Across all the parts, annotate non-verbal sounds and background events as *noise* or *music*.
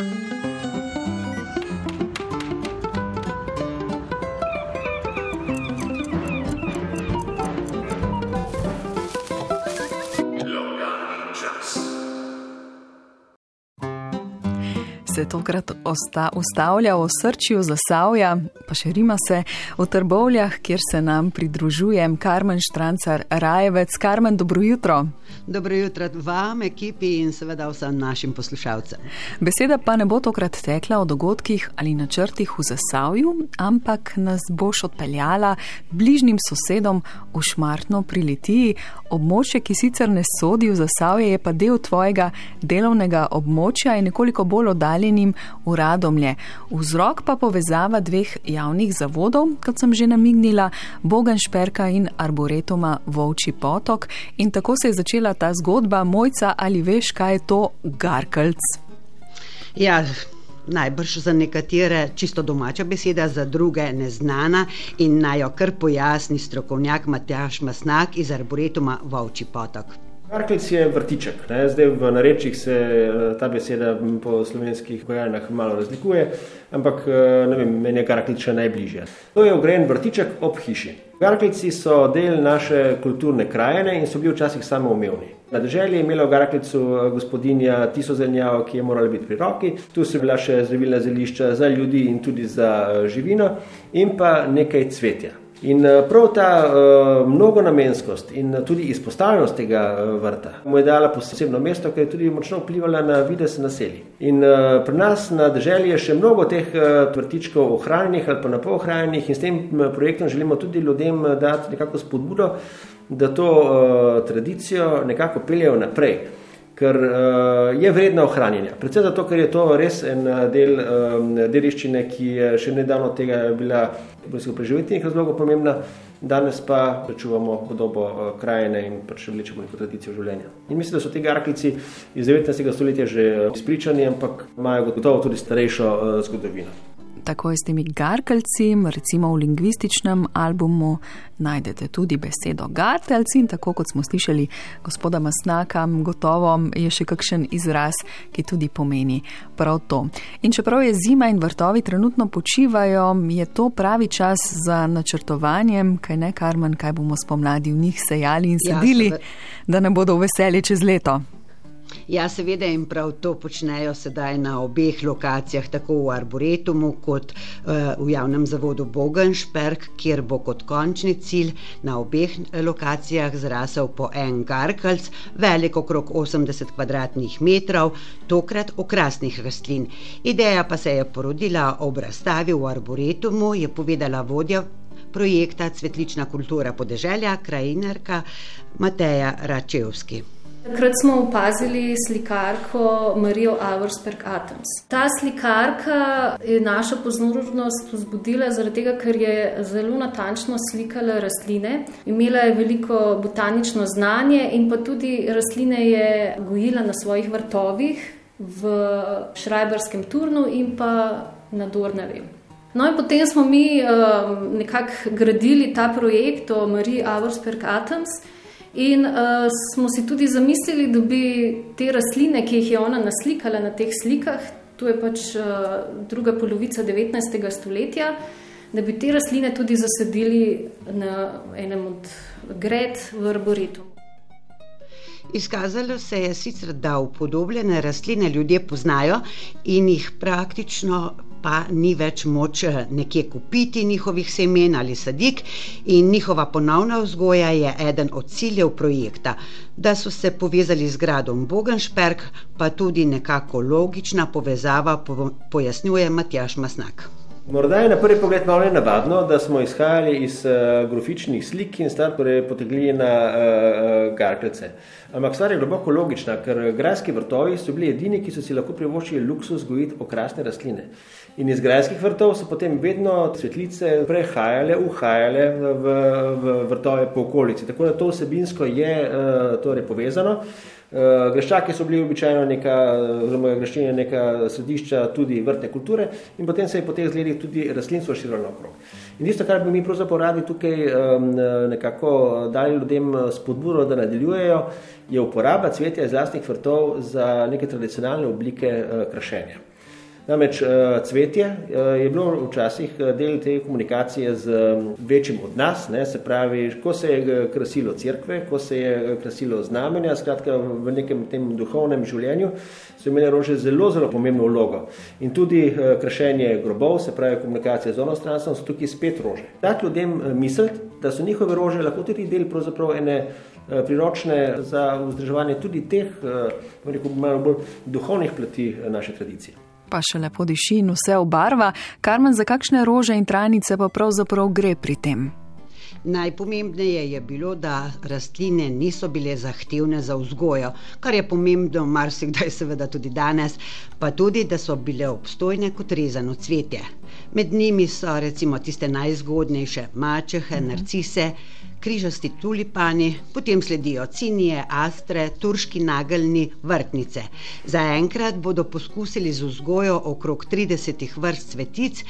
Thank you. Se tokrat osta, ustavlja v srčju Zasavja, pa še rima se v Trbovljah, kjer se nam pridružuje Karmen Štrancar Rajevec. Karmen, dobro jutro. Dobro jutro vam, ekipi in seveda vsem našim poslušalcem. Beseda pa ne bo tokrat tekla o dogodkih ali načrtih v Zasavju, ampak nas boš odpeljala bližnjim sosedom v Šmartno pri Litiji. Območje, ki sicer ne sodi v Zasavje, je pa del tvojega delovnega območja in nekoliko bolj oddaljen omenjenim uradomlje. Vzrok pa povezava dveh javnih zavodov, kot sem že namignila, Boganšperka in Arboretoma Vovči potok. In tako se je začela ta zgodba, mojca ali veš, kaj je to Garkelc? Ja. Najbrž za nekatere čisto domača beseda, za druge neznana in naj jo kar pojasni strokovnjak Matjaš Masnak iz Arboretuma Vovči potok. Karklic je vrtiček. Ne? Zdaj v narečjih se eh, ta beseda po slovenskih pogajanjah malo razlikuje, ampak eh, ne vem, meni je karklic še najbližje. To je ogrejen vrtiček ob hiši. Garklici so del naše kulturne krajine in so bili včasih samoumevni. Na državi je imela v Garklicu eh, gospodinja tiso zelenjavo, ki je morala biti pri roki, tu so bila še zdravilna zelišča za ljudi in tudi za živino in pa nekaj cvetja. In eh, prav ta uh, mnogonamenskost in tudi izpostavljenost tega uh, vrta mu je dala posebno mesto, ker je tudi močno vplivala na vides naselij. In uh, pri nas na državi je še mnogo teh uh, vrtičkov ohranjenih ali pa na pol ohranjenih in s tem projektom želimo tudi ljudem dati nekako spodbudo, da to uh, tradicijo nekako peljejo naprej ker uh, je vredna ohranjanja. Predvsem zato, ker je to res en eh, del um, dediščine, ki je še nedavno tega bila v preživetnih razlogov pomembna, danes pa čuvamo podobo uh, krajine in pač vlečemo neko tradicijo življenja. In mislim, da so te garklici iz 19. stoletja že izpričani, ampak imajo gotovo tudi starejšo uh, zgodovino tako je s temi garkelci, recimo v lingvističnem albumu najdete tudi besedo gartelci in tako kot smo slišali gospoda Masnaka, gotovo je še kakšen izraz, ki tudi pomeni prav to. In čeprav je zima in vrtovi trenutno počivajo, je to pravi čas za načrtovanjem, kaj ne karman, kaj bomo spomladi v njih sejali in ja, sedili, ja, da ne bodo veseli čez leto. Ja, seveda in prav to počnejo sedaj na obeh lokacijah, tako v Arboretumu kot uh, v javnem zavodu Bogenšperk, kjer bo kot končni cilj na obeh eh, lokacijah zrasel po en garkalc, velik okrog 80 km2, tokrat okrasnih rastlin. Ideja pa se je porodila ob razstavi v Arboretumu, je povedala vodja. Projekta Cvetlična kultura podeželja, krajinarka Mateja Račevski. Takrat smo opazili slikarko Marijo Auersberg Atoms. Ta slikarka je našo pozornost vzbudila zaradi tega, ker je zelo natančno slikala rastline. Imela je veliko botanično znanje in pa tudi rastline je gojila na svojih vrtovih v Šrajberskem turnu in pa na Dornavi. No in potem smo mi uh, nekako gradili ta projekt o Mariji Auersberg Atoms. In uh, smo si tudi zamislili, da bi te rastline, ki jih je ona naslikala na teh slikah, to je pač uh, druga polovica 19. stoletja, da bi te rastline tudi zasadili na enem od gred v arboritu. Izkazalo se je sicer, da upodobljene rastline ljudje poznajo in jih praktično pa ni več moč eh, nekje kupiti njihovih semen ali sadik, in njihova ponovna vzgoja je eden od ciljev projekta. Da so se povezali z gradom Bogenšperk, pa tudi nekako logična povezava, pojasnjuje Matjaš Masnak. Morda je na prvi pogled malo nenavadno, da smo izhajali iz uh, grofičnih slik in stvar torej potegli na uh, uh, garklece. Ampak stvar je globoko logična, ker grajski vrtovi so bili edini, ki so si lahko privoščili luksus gojiti okrasne rastline. In iz grajskih vrtov so potem vedno cvetlice prehajale, uhajale v, v vrtove po okolici. Tako da to vsebinsko je uh, torej povezano. Uh, greščaki so bili običajno neka, oziroma greščenje neka središča tudi vrtne kulture in potem se je po teh zgledih tudi rastlinstvo širilo naokrog. In tisto, kar bi mi pravzaprav radi tukaj um, nekako dali ljudem spodbudo, da nadaljujejo, je uporaba cvetja iz lastnih vrtov za neke tradicionalne oblike uh, krašenja. Namreč cvetje je bilo včasih del te komunikacije z večjim od nas, ne, se pravi, ko se je krasilo crkve, ko se je krasilo znamenja, skratka v nekem tem duhovnem življenju, so imeli rože zelo, zelo pomembno vlogo. In tudi krašenje grobov, se pravi komunikacija z onostranstvom, so tukaj spet rože. Dati ljudem misliti, da so njihove rože lahko tudi del pravzaprav ene Eh, priročne za vzdrževanje tudi teh, eh, rekel, malo bolj duhovnih plati eh, naše tradicije. Pa še lepo diši in vse obarva. Karmen, za kakšne rože in trajnice pa pravzaprav gre pri tem? Najpomembneje je bilo, da rastline niso bile zahtevne za vzgojo, kar je pomembno, marsikdaj, *laughs* seveda tudi danes, pa tudi, da so bile obstojne kot rezano cvetje. Med njimi so recimo tiste najzgodnejše mačehe, narcise, križasti tulipani, potem sledijo cinije, astre, turški nageljni, vrtnice. Zaenkrat bodo poskusili z vzgojo okrog 30 vrst cvetic,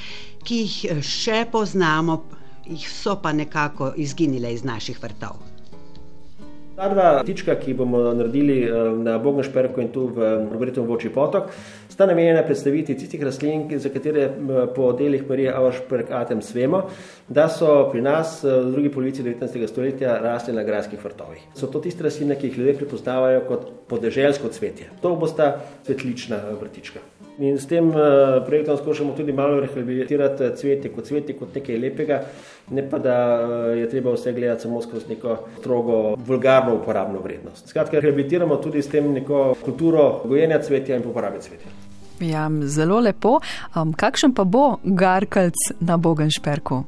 ki jih še poznamo jih so pa nekako izginile iz naših vrtov. Ta dva tička, ki bomo naredili eh, na Bognešperku in tu v Robertovom Voči potok, sta namenjena predstaviti tistih rastlin, za katere eh, po delih Marije Auersperk Atem svemo, da so pri nas eh, v drugi polovici 19. stoletja rasli na grajskih vrtovih. So to tiste rastline, ki jih ljudje prepoznavajo kot podeželsko cvetje. To bosta cvetlična vrtička. In s tem uh, projektom skušamo tudi malo rehabilitirati cvetje kot cvetje, kot nekaj lepega, ne pa da uh, je treba vse gledati samo skozi neko strogo, vulgarno uporabno vrednost. Skratka, rehabilitiramo tudi s tem neko kulturo gojenja cvetja in uporabe cvetja. Ja, zelo lepo. Um, kakšen pa bo Garkalc na Bogenšperku?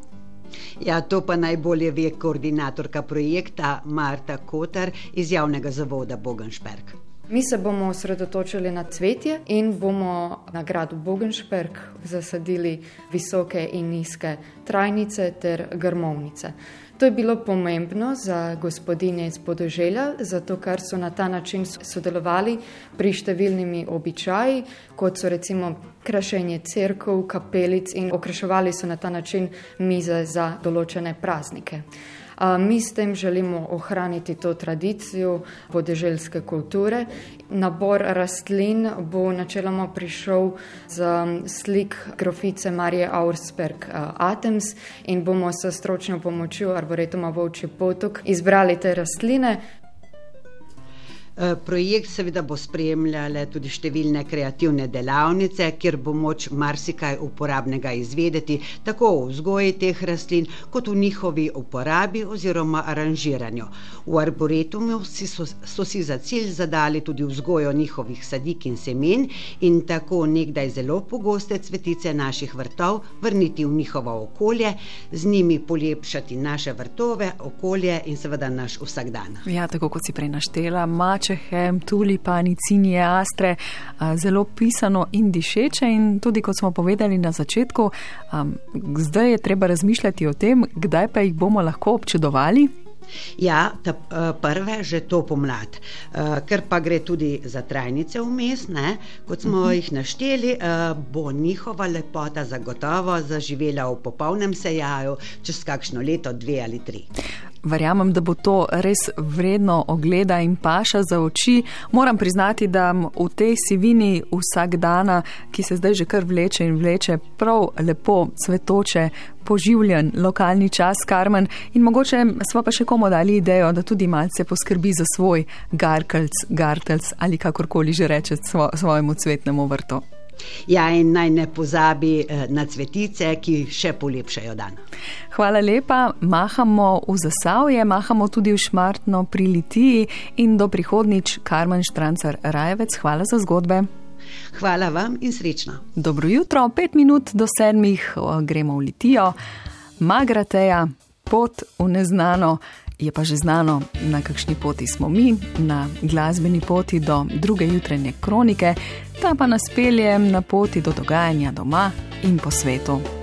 Ja, to pa najbolje ve koordinatorka projekta Marta Kotar iz javnega zavoda Bogenšperk. Mi se bomo osredotočili na cvetje in bomo na gradu Bogenšperk zasadili visoke in nizke trajnice ter grmovnice. To je bilo pomembno za gospodinje iz podeželja, zato ker so na ta način sodelovali pri številnimi običaji, kot so recimo krašenje crkv, kapelic in okraševali so na ta način mize za določene praznike. Mi s tem želimo ohraniti to tradicijo podeželske kulture. Nabor rastlin bo načeloma prišel z slik grofice Marije Auersberg Atems in bomo s stročno pomočjo Arboretuma Vovči potok izbrali te rastline, projekt seveda bo spremljale tudi številne kreativne delavnice, kjer bo moč marsikaj uporabnega izvedeti, tako v vzgoji teh rastlin, kot v njihovi uporabi oziroma aranžiranju. V arboretumu si so, so si za cilj zadali tudi vzgojo njihovih sadik in semen in tako nekdaj zelo pogoste cvetice naših vrtov vrniti v njihovo okolje, z njimi polepšati naše vrtove, okolje in seveda naš vsakdan. Ja, tako kot si prej naštela, mačehe, tulipani, cinije, astre, zelo pisano in dišeče. In tudi, kot smo povedali na začetku, zdaj je treba razmišljati o tem, kdaj pa jih bomo lahko občudovali. Ja, ta, prve že to pomlad, ker pa gre tudi za trajnice vmes, ne? kot smo uh -huh. jih našteli, bo njihova lepota zagotovo zaživela v popolnem sejaju čez kakšno leto, dve ali tri. Verjamem, da bo to res vredno ogleda in paša za oči. Moram priznati, da v tej sivini vsak dan, ki se zdaj že kar vleče in vleče, prav lepo cvetoče, poživljen lokalni čas, karmen. In mogoče smo pa še komu dali idejo, da tudi malce poskrbi za svoj garkelc, gartelc ali kakorkoli že reče svojemu cvetnemu vrtu. Ja, in naj ne pozabi eh, na cvetice, ki še polepšajo dan. Hvala lepa, mahamo v zasavje, mahamo tudi v šmartno pri Litiji in do prihodnič, Karmen Štrancar Rajevec, hvala za zgodbe. Hvala vam in srečno. Dobro jutro, pet minut do sedmih gremo v Litijo, Magrateja, pot v neznano je pa že znano, na kakšni poti smo mi, na glasbeni poti do druge jutranje kronike, ta pa nas pelje na poti do dogajanja doma in po svetu.